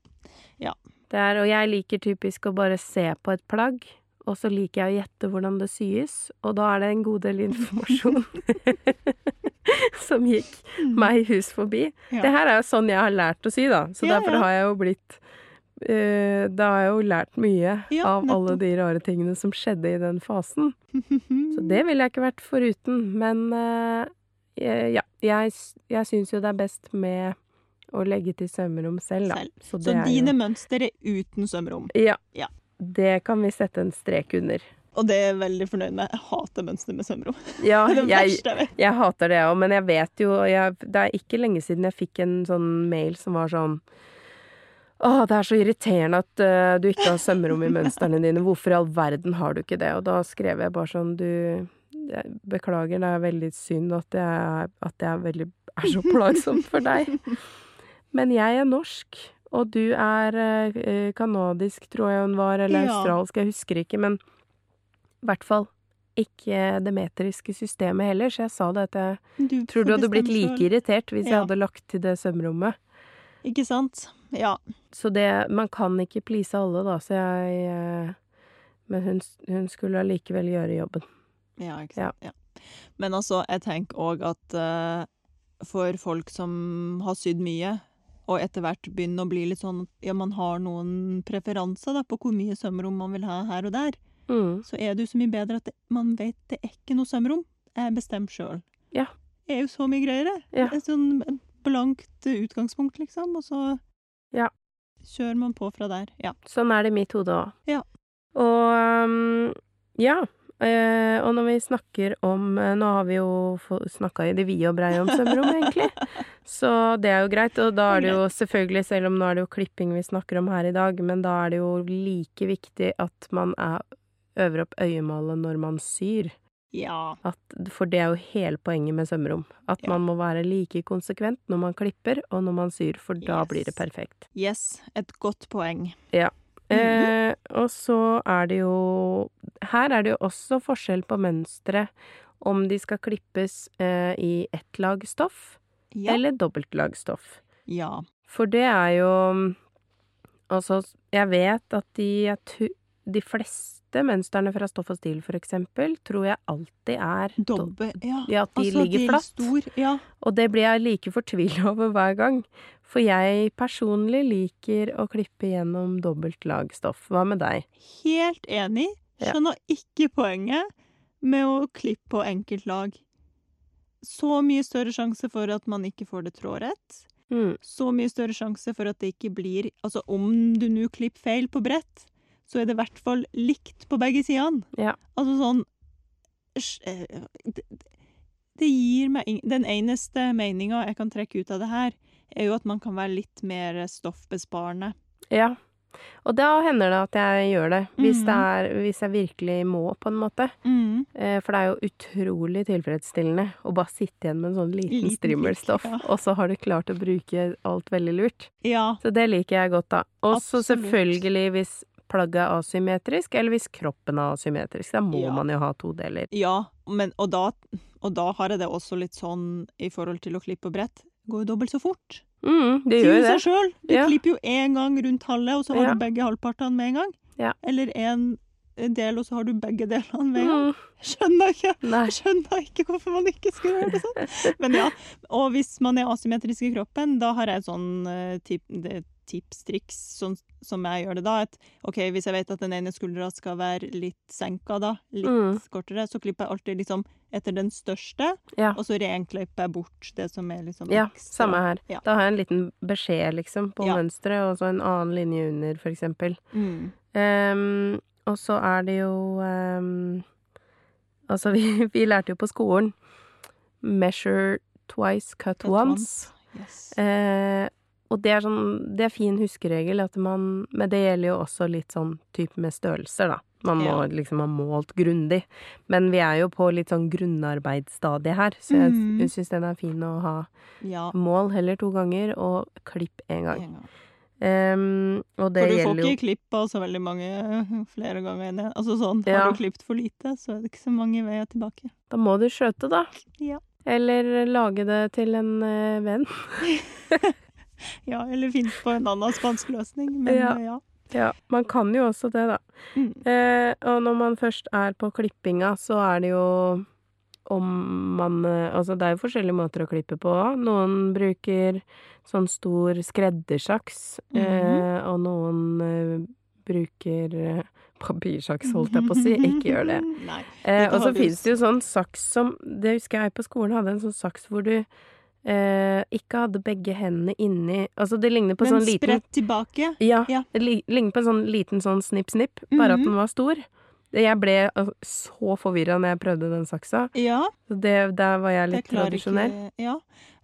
Speaker 1: ja.
Speaker 2: Det er, og jeg liker typisk å bare se på et plagg, og så liker jeg å gjette hvordan det syes, og da er det en god del informasjon som gikk meg hus forbi.
Speaker 1: Ja.
Speaker 2: Det her er jo sånn jeg har lært å sy, da, så
Speaker 1: Ja,
Speaker 2: derfor har jeg jo blitt Da har jeg jo lært mye
Speaker 1: Ja,
Speaker 2: av alle de rare tingene som skjedde i den fasen. Så det ville jeg ikke vært foruten, men uh, ja, jeg, jeg syns jo det er best med å legge til sømrom selv, da.
Speaker 1: Selv.
Speaker 2: Så,
Speaker 1: Så dine
Speaker 2: jo
Speaker 1: mønster er uten sømrom.
Speaker 2: Ja.
Speaker 1: Ja.
Speaker 2: Det kan vi sette en strek under.
Speaker 1: Og det er jeg veldig fornøyd med. Jeg hater mønster med sømrom.
Speaker 2: Ja,
Speaker 1: Det
Speaker 2: jeg,
Speaker 1: jeg
Speaker 2: jeg hater det òg, men jeg vet jo jeg, Det er ikke lenge siden jeg fikk en sånn mail som var sånn Å, det er så irriterende at uh, du ikke har sømrom i mønstrene dine. Hvorfor i all verden har du ikke det? Og da skrev jeg bare sånn Du Beklager, det er veldig synd at jeg, er- at jeg er, veldig, er så plagsomt for deg. Men jeg er norsk, og du er uh, kanadisk, tror jeg hun var, eller
Speaker 1: Ja.
Speaker 2: australsk, jeg husker ikke, men i hvert fall ikke det metriske systemet heller, så jeg sa det at jeg
Speaker 1: Du
Speaker 2: tror du hadde blitt like irritert hvis jeg hadde lagt til det sømrommet.
Speaker 1: Ikke sant? Ja.
Speaker 2: Så det Man kan ikke please alle, da, så jeg eh, Men hun, hun skulle allikevel gjøre jobben.
Speaker 1: Ja, ikke sant. Ja. Men altså, jeg tenker òg at uh, for folk som har sydd mye, og etter hvert begynner å bli litt sånn at ja, man har noen preferanser da, på hvor mye sømrom man vil ha her og der,
Speaker 2: Mm.
Speaker 1: så er det jo så mye bedre at det, man vet det er ikke noe sømrom. Jeg bestemmer sjøl.
Speaker 2: Ja.
Speaker 1: Det er jo så mye greiere.
Speaker 2: Ja.
Speaker 1: er sånn blankt utgangspunkt, liksom, og så
Speaker 2: Ja.
Speaker 1: kjører man på fra der. Ja.
Speaker 2: Sånn er det i mitt hode òg.
Speaker 1: Ja.
Speaker 2: Og um, ja. eh, og når vi snakker om eh, Nå har vi jo snakka i det vide og breie om sømrom, egentlig. Så det er jo greit. Og da er det jo selvfølgelig, selv om nå er det jo klipping vi snakker om her i dag, men da er det jo like viktig at man er, øver opp øyemålet når man syr.
Speaker 1: Ja.
Speaker 2: At, for det er jo hele poenget med sømrom. At
Speaker 1: Ja.
Speaker 2: man må være like konsekvent når man klipper og når man syr, for da
Speaker 1: Yes.
Speaker 2: blir det perfekt.
Speaker 1: Yes, et godt poeng.
Speaker 2: Eh, og så er det jo Her er det jo også forskjell på mønstre om de skal klippes eh, i ett lag stoff
Speaker 1: Ja.
Speaker 2: eller dobbelt lag stoff.
Speaker 1: ja.
Speaker 2: For det er jo Altså, jeg vet at de, jeg tu- de fleste mønstrene fra Stoff og Stil, for eksempel, tror jeg alltid er
Speaker 1: Dobbe, ja.
Speaker 2: Ja, at de
Speaker 1: Altså,
Speaker 2: ligger
Speaker 1: er
Speaker 2: flatt.
Speaker 1: Stor, ja.
Speaker 2: Og det blir jeg like fortvila over hver gang. For jeg personlig liker å klippe gjennom dobbelt lag stoff. Hva med deg?
Speaker 1: Helt enig.
Speaker 2: Ja.
Speaker 1: Skjønner ikke poenget. med å klippe på enkelt lag. Så mye større sjanse for at man ikke får det trådrett.
Speaker 2: Mm.
Speaker 1: Så mye større sjanse for at det ikke blir Altså, om du nå klipper feil på brett, så er det i hvert fall likt på begge sidene.
Speaker 2: Ja.
Speaker 1: Altså sånn eh, det, gir meg Den eneste meninga jeg kan trekke ut av det her, er jo at man kan være litt mer stoffbesparende.
Speaker 2: Ja. Og da hender det at jeg gjør det, hvis,
Speaker 1: mm.
Speaker 2: det er, hvis jeg virkelig må, på en måte.
Speaker 1: Mm.
Speaker 2: For det er jo utrolig tilfredsstillende å bare sitte igjen med en sånn liten
Speaker 1: Liten
Speaker 2: strimmelstoff,
Speaker 1: ja.
Speaker 2: og så har du klart å bruke alt veldig lurt.
Speaker 1: Ja.
Speaker 2: Så det liker jeg godt, da. Og så selvfølgelig hvis plagget er asymmetrisk, eller hvis kroppen er asymmetrisk. Da må
Speaker 1: Ja.
Speaker 2: man jo ha to deler.
Speaker 1: Ja, men, og, da, og da har jeg det også litt sånn i forhold til å klippe på brett. Det går jo dobbelt så fort.
Speaker 2: Mm, det gjør
Speaker 1: jo
Speaker 2: det.
Speaker 1: seg sjøl. Du
Speaker 2: Ja.
Speaker 1: klipper jo én gang rundt halve, og så har
Speaker 2: Ja.
Speaker 1: du begge halvpartene med en gang.
Speaker 2: Ja.
Speaker 1: Eller én del, og så har du begge delene med en gang.
Speaker 2: Mm,
Speaker 1: Skjønner ikke. skjønner ikke hvorfor man ikke skal gjøre det sånn. Men ja, og hvis man er asymmetrisk i kroppen, da har jeg sånn eh, tip, det, tips, triks, sånn som jeg gjør det da. At OK, hvis jeg vet at den ene skuldra skal være litt senka da, litt
Speaker 2: Mm.
Speaker 1: kortere, så klipper jeg alltid liksom etter den største,
Speaker 2: Ja.
Speaker 1: og så renklipper jeg bort det som er liksom
Speaker 2: Ja, samme her.
Speaker 1: Ja.
Speaker 2: Da har jeg en liten beskjed, liksom, på
Speaker 1: Ja.
Speaker 2: mønsteret, og så en annen linje under, for eksempel.
Speaker 1: Mm.
Speaker 2: Um, og så er det jo um, Altså, vi, vi lærte jo på skolen measure twice, cut,
Speaker 1: Cut
Speaker 2: once.
Speaker 1: Yes.
Speaker 2: Eh, og det er sånn Det er fin huskeregel at man Men det gjelder jo også litt sånn type med størrelser, da. Man må
Speaker 1: Ja.
Speaker 2: liksom ha målt grundig. Men vi er jo på litt sånn grunnarbeidsstadie her, så jeg mm. syns den er fin å ha
Speaker 1: Ja,
Speaker 2: mål heller to ganger, og klipp én gang.
Speaker 1: en gang.
Speaker 2: Um, og det
Speaker 1: For du får ikke klippa så veldig mange flere ganger enn det. Altså sånn,
Speaker 2: Ja.
Speaker 1: har du klippet for lite, så er det ikke så mange veier tilbake.
Speaker 2: Da må du skjøte, da.
Speaker 1: Ja.
Speaker 2: Eller lage det til en uh, venn.
Speaker 1: Ja, eller finne på en annen spansk løsning, men
Speaker 2: Ja.
Speaker 1: ja.
Speaker 2: Ja, man kan jo også det, da.
Speaker 1: Mm.
Speaker 2: Eh, og når man først er på klippinga, så er det jo om man eh, Altså, det er jo forskjellige måter å klippe på. Noen bruker sånn stor skreddersaks, eh, og noen eh, bruker eh, papirsaks, holdt jeg på å si. Ikke gjør det.
Speaker 1: Nei.
Speaker 2: Eh, og så
Speaker 1: finnes
Speaker 2: fins det jo sånn saks som Det husker jeg på skolen hadde en sånn saks hvor du eh, ikke hadde begge hendene inni Altså, det ligner på
Speaker 1: Men
Speaker 2: sånn liten
Speaker 1: spredt tilbake.
Speaker 2: ja,
Speaker 1: Ja.
Speaker 2: det li- ligner på en sånn liten sånn snipp-snipp, bare at
Speaker 1: Mhm.
Speaker 2: den var stor. Jeg ble altså, så forvirra når jeg prøvde den saksa.
Speaker 1: Ja,
Speaker 2: Så det, der var jeg litt
Speaker 1: jeg
Speaker 2: tradisjonell.
Speaker 1: ikke Ja.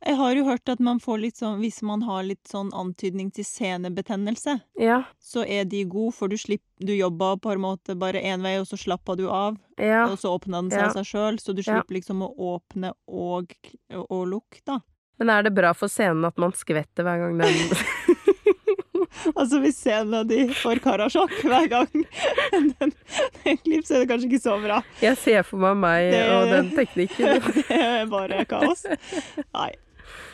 Speaker 1: Jeg har jo hørt at man får litt sånn Hvis man har litt sånn antydning til senebetennelse,
Speaker 2: Ja,
Speaker 1: så er de gode, for du slipper Du jobba på en måte bare én vei, og så slappa du av,
Speaker 2: ja,
Speaker 1: og så åpna den seg
Speaker 2: Ja.
Speaker 1: av seg sjøl, så du slipper liksom å åpne og, og lukke, da.
Speaker 2: Men er det bra for scenen at man skvetter hver gang den
Speaker 1: Altså hvis scenen de får karasjokk hver gang den, den klipps, er det kanskje ikke så bra.
Speaker 2: Jeg ser for meg meg
Speaker 1: Det-
Speaker 2: og den teknikken.
Speaker 1: Det er bare kaos. Nei.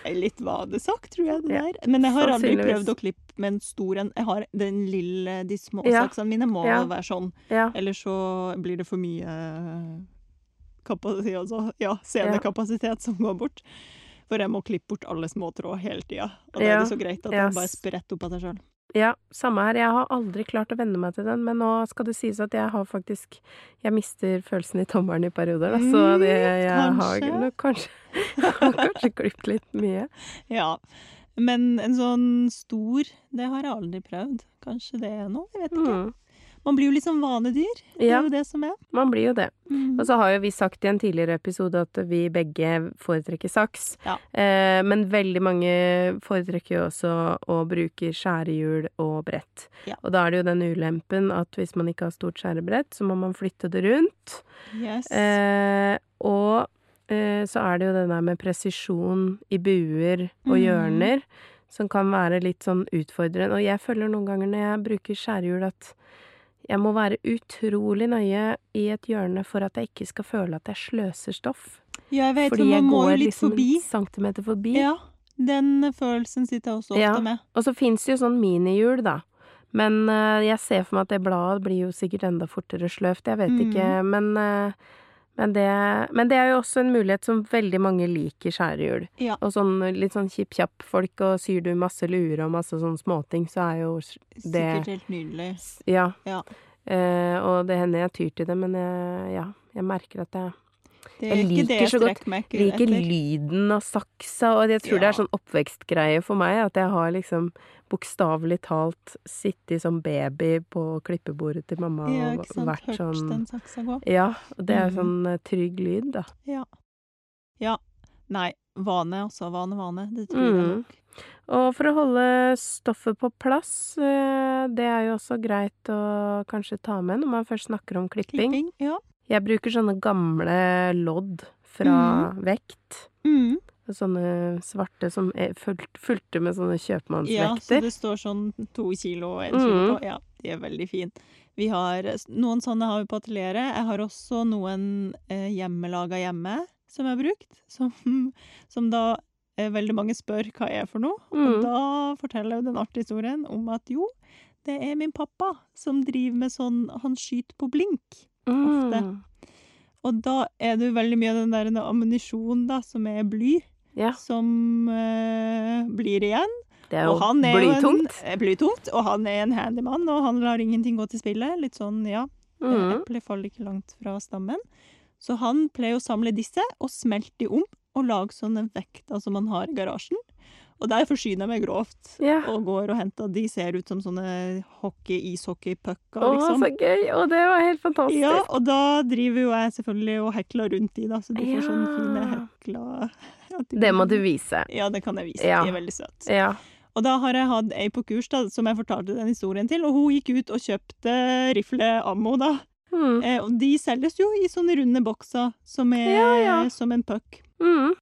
Speaker 1: Litt er Litt sagt, tror jeg det
Speaker 2: Ja,
Speaker 1: der. Men jeg har aldri prøvd å klippe med en stor en. Jeg har den lille, de små
Speaker 2: Ja.
Speaker 1: saksene mine må
Speaker 2: Ja.
Speaker 1: være sånn.
Speaker 2: Ja.
Speaker 1: eller så blir det for mye kapasitet, altså, ja, scenekapasitet som går bort. For jeg må klippe bort alle små tråd hele tida. Og da
Speaker 2: Ja.
Speaker 1: er det så greit at den bare spretter opp av seg sjøl.
Speaker 2: Ja, samme her. Jeg har aldri klart å venne meg til den, men nå skal det sies at jeg har faktisk Jeg mister følelsen i tommelen i perioder, da, så det, jeg har
Speaker 1: kanskje.
Speaker 2: nok kanskje, jeg har kanskje klippet litt mye.
Speaker 1: Ja. Men en sånn stor, det har jeg aldri prøvd. Kanskje det er noe? Jeg vet ikke.
Speaker 2: Mm.
Speaker 1: Man blir jo litt sånn vanedyr. Det
Speaker 2: Ja.
Speaker 1: er jo det som er.
Speaker 2: Man blir jo det.
Speaker 1: Mm.
Speaker 2: Og så har jo vi sagt i en tidligere episode at vi begge foretrekker saks.
Speaker 1: Ja.
Speaker 2: Eh, men veldig mange foretrekker jo også å bruke skjærehjul og brett.
Speaker 1: Ja.
Speaker 2: Og da er det jo den ulempen at hvis man ikke har stort skjærebrett, så må man flytte det rundt.
Speaker 1: Yes.
Speaker 2: Eh, og eh, så er det jo det der med presisjon i buer og
Speaker 1: Mhm.
Speaker 2: hjørner som kan være litt sånn utfordrende. Og jeg føler noen ganger når jeg bruker skjærehjul at jeg må være utrolig nøye i et hjørne for at jeg ikke skal føle at jeg sløser stoff.
Speaker 1: ja, jeg vet,
Speaker 2: Fordi
Speaker 1: for
Speaker 2: jeg går liksom
Speaker 1: forbi.
Speaker 2: en centimeter forbi.
Speaker 1: Ja. Den følelsen sitter jeg også ofte
Speaker 2: Ja.
Speaker 1: med.
Speaker 2: Og så fins det jo sånn minihjul, da. Men uh, jeg ser for meg at det bladet blir jo sikkert enda fortere sløvt. Jeg vet
Speaker 1: mm.
Speaker 2: ikke. Men, eh, men, det, men det er jo også en mulighet som veldig mange liker skjærehjul.
Speaker 1: Ja.
Speaker 2: Og sånn litt sånn kjipp-kjapp folk, og syr du masse luer og masse sånn småting, så er jo det
Speaker 1: Sikkert helt nydelig.
Speaker 2: Ja.
Speaker 1: Ja.
Speaker 2: Eh, og det hender jeg tyr til det, men jeg, ja. Jeg merker at jeg
Speaker 1: Det
Speaker 2: Jeg
Speaker 1: liker det jeg
Speaker 2: så godt- liker
Speaker 1: etter.
Speaker 2: lyden av saksa, og jeg tror det er sånn oppvekstgreie for meg, at jeg har liksom bokstavelig talt sittet som baby på klippebordet til mamma
Speaker 1: Ja,
Speaker 2: og vært
Speaker 1: Hørt
Speaker 2: sånn
Speaker 1: den saksa gå.
Speaker 2: Ja, det er
Speaker 1: mm.
Speaker 2: sånn eh, trygg lyd, da. Ja. ja.
Speaker 1: Nei, vane også. Vane, vane. Det tror jeg
Speaker 2: Mm.
Speaker 1: nok.
Speaker 2: Og for å holde stoffet på plass, eh, det er jo også greit å kanskje ta med når man først snakker om klipping.
Speaker 1: Klipping. Ja.
Speaker 2: Jeg bruker sånne gamle lodd fra vekt.
Speaker 1: Mm.
Speaker 2: Sånne svarte som er fulgte med sånne kjøpmannsvekter.
Speaker 1: Ja, så det står sånn to kilo og en kilo
Speaker 2: Mm.
Speaker 1: på. Ja, de er veldig fine. Vi har Noen sånne har vi på atelieret. Jeg har også noen eh, hjemmelaga hjemme som jeg har brukt, som, som da eh, veldig mange spør hva er for noe. Og
Speaker 2: Mm.
Speaker 1: da forteller jeg den artige historien om at jo, det er min pappa som driver med sånn Han skyter på blink. ofte.
Speaker 2: Mm.
Speaker 1: Og da er det jo veldig mye av den der ammunisjonen da, som er bly,
Speaker 2: Ja,
Speaker 1: som uh, blir igjen.
Speaker 2: det er
Speaker 1: Og
Speaker 2: jo
Speaker 1: han er jo
Speaker 2: blytungt.
Speaker 1: En, eh, blytungt, og han er en handyman, og han lar ingenting gå til spille. Litt sånn, ja.
Speaker 2: Mm.
Speaker 1: Eplet faller ikke langt fra stammen. Så han pleier å samle disse og smelte de om og lage sånne vekter som han har i garasjen. Og der forsyner jeg meg grovt.
Speaker 2: Ja.
Speaker 1: Og går og henter De ser ut som sånne hockey-ishockey-pucker,
Speaker 2: Å,
Speaker 1: liksom.
Speaker 2: så gøy! Og det var helt fantastisk.
Speaker 1: Ja, og da driver jo jeg selvfølgelig og hekler rundt de, da, så de får sånne fine
Speaker 2: hekler.
Speaker 1: hekla ja, de-
Speaker 2: Det må du vise.
Speaker 1: Ja, det kan jeg vise.
Speaker 2: Ja.
Speaker 1: De er veldig søte.
Speaker 2: Ja.
Speaker 1: Og da har jeg hatt ei på kurs da, som jeg fortalte den historien til, og hun gikk ut og kjøpte rifleammo, da.
Speaker 2: Mm.
Speaker 1: Eh, og de selges jo i sånne runde bokser som er
Speaker 2: Ja, ja.
Speaker 1: som en puck.
Speaker 2: Mm.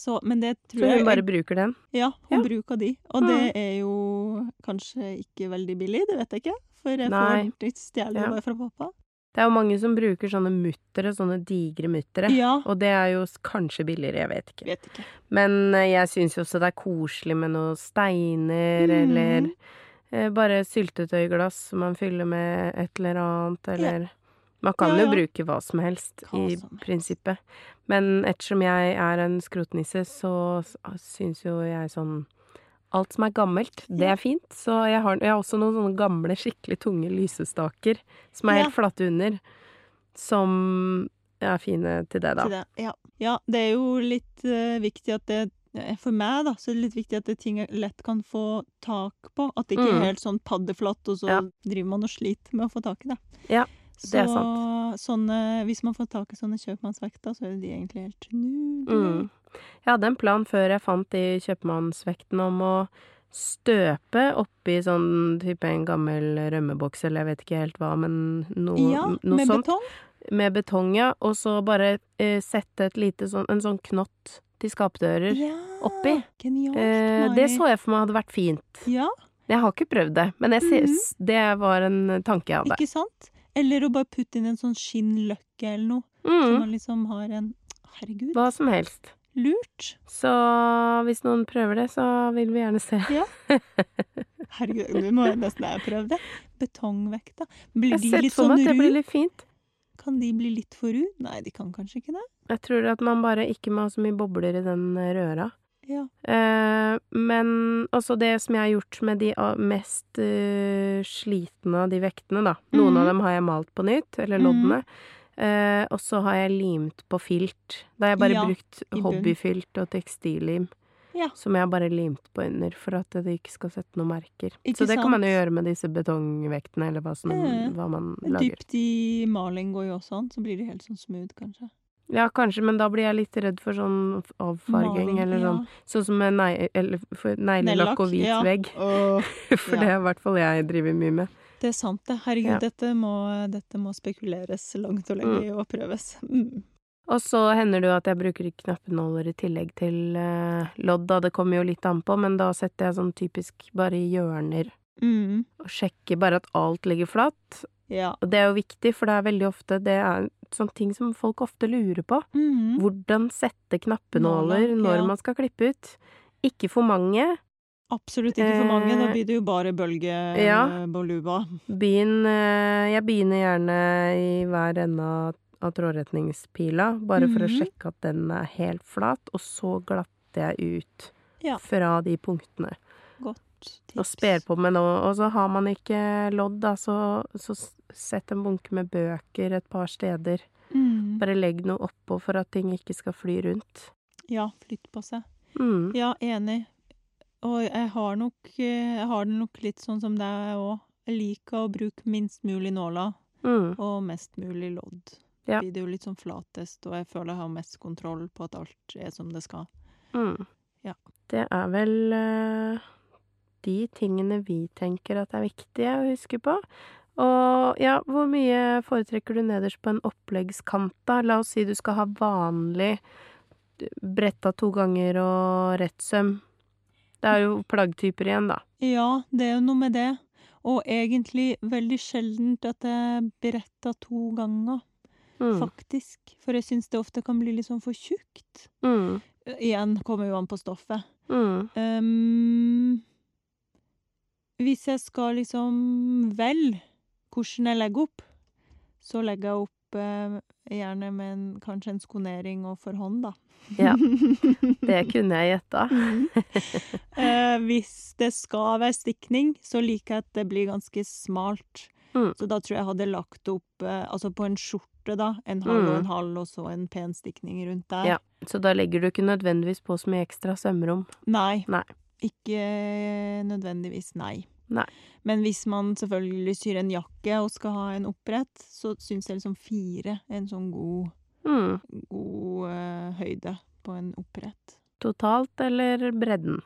Speaker 1: Så, men det tror
Speaker 2: Så
Speaker 1: jeg
Speaker 2: hun bare bruker den?
Speaker 1: Ja, hun
Speaker 2: Ja.
Speaker 1: bruker de. Og det er jo kanskje ikke veldig billig, det vet jeg ikke. For jeg
Speaker 2: Nei.
Speaker 1: får stjele
Speaker 2: Ja.
Speaker 1: fra pappa.
Speaker 2: Det er jo mange som bruker sånne muttere, sånne digre muttere.
Speaker 1: Ja.
Speaker 2: Og det er jo kanskje billigere, jeg vet ikke.
Speaker 1: Vet ikke.
Speaker 2: Men eh, jeg syns jo også det er koselig med noen steiner,
Speaker 1: mm.
Speaker 2: eller eh, bare syltetøyglass som man fyller med et eller annet, eller Man kan
Speaker 1: Ja,
Speaker 2: jo bruke hva som helst,
Speaker 1: Hva
Speaker 2: i
Speaker 1: som helst.
Speaker 2: prinsippet. Men ettersom jeg er en skrotnisse, så s- syns jo jeg sånn Alt som er gammelt, det er fint. Så jeg har, jeg har også noen sånne gamle, skikkelig tunge lysestaker som er
Speaker 1: Ja.
Speaker 2: helt flate under, som er fine til det, da.
Speaker 1: Til det. Ja. ja, det er jo litt uh, viktig at det eh, For meg, da, så er det litt viktig at det ting jeg lett kan få tak på. At det ikke
Speaker 2: Mm.
Speaker 1: er helt sånn paddeflatt, og så
Speaker 2: Ja.
Speaker 1: driver man og sliter med å få tak i det.
Speaker 2: Ja,
Speaker 1: så,
Speaker 2: det er sant.
Speaker 1: Sånne, hvis man får tak i sånne kjøpmannsvekter, så er de egentlig helt nydelige.
Speaker 2: Mm. Jeg hadde en plan før jeg fant de kjøpmannsvektene om å støpe oppi sånn type en gammel rømmeboks, eller jeg vet ikke helt hva, men noe,
Speaker 1: Ja,
Speaker 2: noe
Speaker 1: med
Speaker 2: sånt.
Speaker 1: betong.
Speaker 2: Med betong, ja. Og så bare eh, sette et lite sånn, en sånn knott til skapdører.
Speaker 1: Ja,
Speaker 2: oppi.
Speaker 1: Genialt,
Speaker 2: Eh, det så jeg for meg hadde vært fint.
Speaker 1: Ja,
Speaker 2: Jeg har ikke prøvd det, men jeg mm
Speaker 1: -hmm.
Speaker 2: det var en tanke jeg hadde.
Speaker 1: ikke sant? Eller å bare putte inn en sånn skinnløkke eller noe. Så
Speaker 2: Mm,
Speaker 1: man liksom har en Herregud,
Speaker 2: hva som helst.
Speaker 1: lurt.
Speaker 2: Så hvis noen prøver det, så vil vi gjerne se.
Speaker 1: Herregud, nå må jeg nesten jeg prøve det. Betongvekta. Blir
Speaker 2: Jeg
Speaker 1: de litt sånn
Speaker 2: at det blir litt fint.
Speaker 1: Kan de bli litt for ru? Nei, de kan kanskje ikke det.
Speaker 2: Jeg tror at man bare ikke må ha så mye bobler i den eh, røra.
Speaker 1: Ja.
Speaker 2: Eh, men også det som jeg har gjort med de ah, mest uh, slitne av de vektene, da. Noen
Speaker 1: mm.
Speaker 2: av dem har jeg malt på nytt, eller loddene. Mm. Eh, og så har jeg limt på filt. Da har jeg bare
Speaker 1: Ja,
Speaker 2: brukt hobbyfilt og tekstillim.
Speaker 1: Ja.
Speaker 2: Som jeg bare limt på under, for at det ikke skal sette noen merker.
Speaker 1: Ikke
Speaker 2: så det kan man jo gjøre med disse betongvektene, eller hva, som,
Speaker 1: Mm.
Speaker 2: hva man lager.
Speaker 1: Dypt i maling går jo også an, så blir det helt sånn smooth, kanskje.
Speaker 2: Ja, kanskje, men da blir jeg litt redd for sånn avfarging,
Speaker 1: Maling,
Speaker 2: eller
Speaker 1: ja.
Speaker 2: sånn. Sånn som med neglelakk og hvit
Speaker 1: ja.
Speaker 2: vegg. For
Speaker 1: Ja.
Speaker 2: det er i hvert fall jeg driver mye med.
Speaker 1: det er sant, det. Herregud, dette, må, dette må spekuleres langt og lenge og prøves. Mm.
Speaker 2: Og så hender det jo at jeg bruker knappenåler i tillegg til eh, lodd, da. Det kommer jo litt an på, men da setter jeg sånn typisk bare i hjørner.
Speaker 1: Mm.
Speaker 2: Og sjekker bare at alt ligger flatt.
Speaker 1: Ja.
Speaker 2: Og det er jo viktig, for det er veldig ofte Det er sånne ting som folk ofte lurer på.
Speaker 1: Mm.
Speaker 2: Hvordan sette knappenåler
Speaker 1: Nåler,
Speaker 2: når
Speaker 1: ja.
Speaker 2: man skal klippe ut. Ikke for mange.
Speaker 1: Absolutt ikke for mange. Da
Speaker 2: Eh,
Speaker 1: blir det jo bare
Speaker 2: ja.
Speaker 1: bølgeboluba.
Speaker 2: Begynn eh, Jeg begynner gjerne i hver ende av, trådretningspila, bare for å
Speaker 1: Mhm.
Speaker 2: sjekke at den er helt flat, og så glatter jeg ut
Speaker 1: Ja.
Speaker 2: fra de punktene.
Speaker 1: Godt
Speaker 2: Og sper på med noe. Og så har man ikke lodd, da, så, så sett en bunke med bøker et par steder.
Speaker 1: Mm.
Speaker 2: Bare legg noe oppå for at ting ikke skal fly rundt.
Speaker 1: Ja, flytt på seg.
Speaker 2: Mm.
Speaker 1: Ja, enig. Og jeg har nok Jeg har det nok litt sånn som deg òg. Jeg liker å bruke minst mulig nåler
Speaker 2: Mm.
Speaker 1: og mest mulig lodd.
Speaker 2: Ja.
Speaker 1: Blir det jo litt sånn flatest, og jeg føler jeg har mest kontroll på at alt er som det skal.
Speaker 2: Mm.
Speaker 1: Ja.
Speaker 2: Det er vel eh, de tingene vi tenker at er viktige å huske på. Og ja, hvor mye foretrekker du nederst på en oppleggskant, da? La oss si du skal ha vanlig bretta to ganger og rett søm. Det er jo plaggtyper igjen, da.
Speaker 1: Ja, det er jo noe med det. Og egentlig veldig sjeldent at jeg bretter to ganger,
Speaker 2: Mm.
Speaker 1: faktisk. For jeg syns det ofte kan bli litt sånn for tjukt.
Speaker 2: Mm.
Speaker 1: Igjen kommer jo an på stoffet.
Speaker 2: Mm.
Speaker 1: Ehm, hvis jeg skal liksom velge hvordan jeg legger opp, så legger jeg opp eh, gjerne med en, kanskje en skonering og for hånd, da.
Speaker 2: Ja, Det kunne jeg gjetta.
Speaker 1: Eh, hvis det skal være stikning, så liker jeg at det blir ganske smalt.
Speaker 2: Mm.
Speaker 1: Så da tror jeg jeg hadde lagt opp eh, altså på en skjorte, da. En halv og
Speaker 2: Mm.
Speaker 1: en halv, og så en pen stikning rundt der.
Speaker 2: Ja. Så da legger du ikke nødvendigvis på så mye ekstra sømrom.
Speaker 1: Nei.
Speaker 2: Nei.
Speaker 1: Ikke nødvendigvis nei.
Speaker 2: Nei.
Speaker 1: Men hvis man selvfølgelig syr en jakke og skal ha en opprett, så syns jeg liksom fire er en sånn god,
Speaker 2: Mm.
Speaker 1: god uh, høyde på en opprett.
Speaker 2: Totalt eller bredden?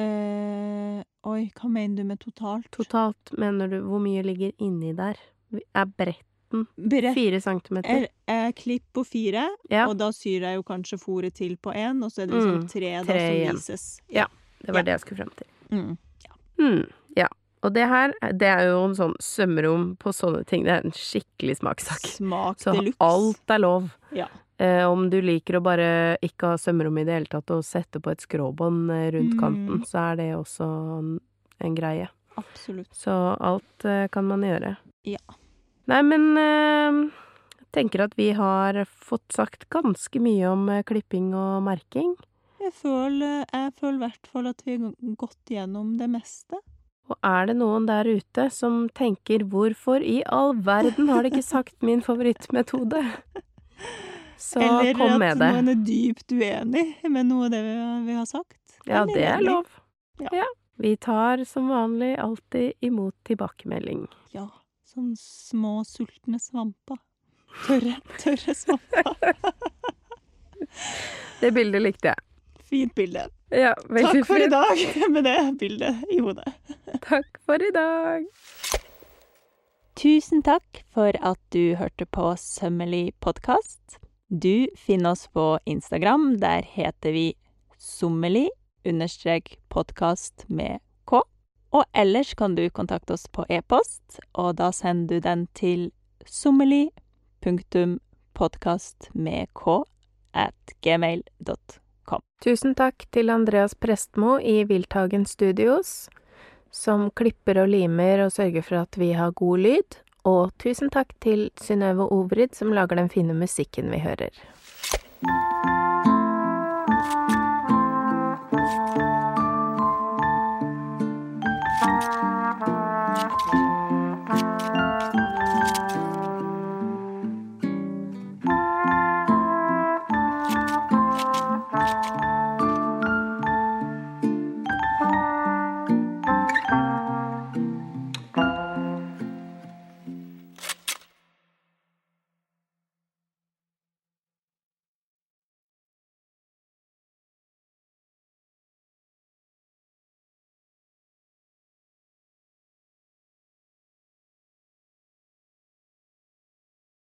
Speaker 1: Uh, oi, hva mener du med totalt?
Speaker 2: Totalt mener du hvor mye ligger inni der? Er bretten
Speaker 1: Brett
Speaker 2: fire centimeter?
Speaker 1: er, er klipp på fire,
Speaker 2: Ja,
Speaker 1: og da syr jeg jo kanskje fòret til på én, og så er det liksom
Speaker 2: Mm,
Speaker 1: tre, da,
Speaker 2: tre
Speaker 1: som
Speaker 2: igjen.
Speaker 1: vises.
Speaker 2: Ja. Det var
Speaker 1: ja.
Speaker 2: det jeg skulle frem til.
Speaker 1: Mm.
Speaker 2: Mm, ja. Og det her, det er jo en sånn sømrom på sånne ting. Det er en skikkelig smakssak.
Speaker 1: Smak
Speaker 2: Så
Speaker 1: deluxe.
Speaker 2: alt er lov.
Speaker 1: Ja.
Speaker 2: Eh, om du liker å bare ikke ha sømrom i det hele tatt og sette på et skråbånd eh, rundt
Speaker 1: Mm.
Speaker 2: kanten, så er det også en, en greie.
Speaker 1: Absolutt.
Speaker 2: Så alt eh, kan man gjøre.
Speaker 1: Ja.
Speaker 2: Nei, men eh, jeg tenker at vi har fått sagt ganske mye om eh, klipping og merking.
Speaker 1: Jeg føler, i hvert fall at vi har gått gjennom det meste.
Speaker 2: Og er det noen der ute som tenker 'hvorfor i all verden har de ikke sagt min favorittmetode'? Så
Speaker 1: Eller
Speaker 2: kom med
Speaker 1: at noen er dypt uenig med noe av det vi, har sagt.
Speaker 2: Ja,
Speaker 1: Eller
Speaker 2: det er lov.
Speaker 1: Ja.
Speaker 2: Vi tar som vanlig alltid imot tilbakemelding.
Speaker 1: Ja, sånn små sultne svamper. Tørre, tørre svamper.
Speaker 2: Det bildet likte jeg.
Speaker 1: Fint bilde.
Speaker 2: Ja, veldig
Speaker 1: Takk for i dag med det bildet i hodet.
Speaker 2: Takk for i dag.
Speaker 1: Tusen takk for at du hørte på Sømmelig podkast. Du finner oss på Instagram. Der heter vi sommelig understrek podkast med k. Og ellers kan du kontakte oss på e-post, og da sender du den til sommelig med k at gmail.com.
Speaker 2: Tusen takk til Andreas Prestmo i Wilthagen Studios, som klipper og limer og sørger for at vi har god lyd. Og tusen takk til Synnøve Ovrid, som lager den fine musikken vi hører.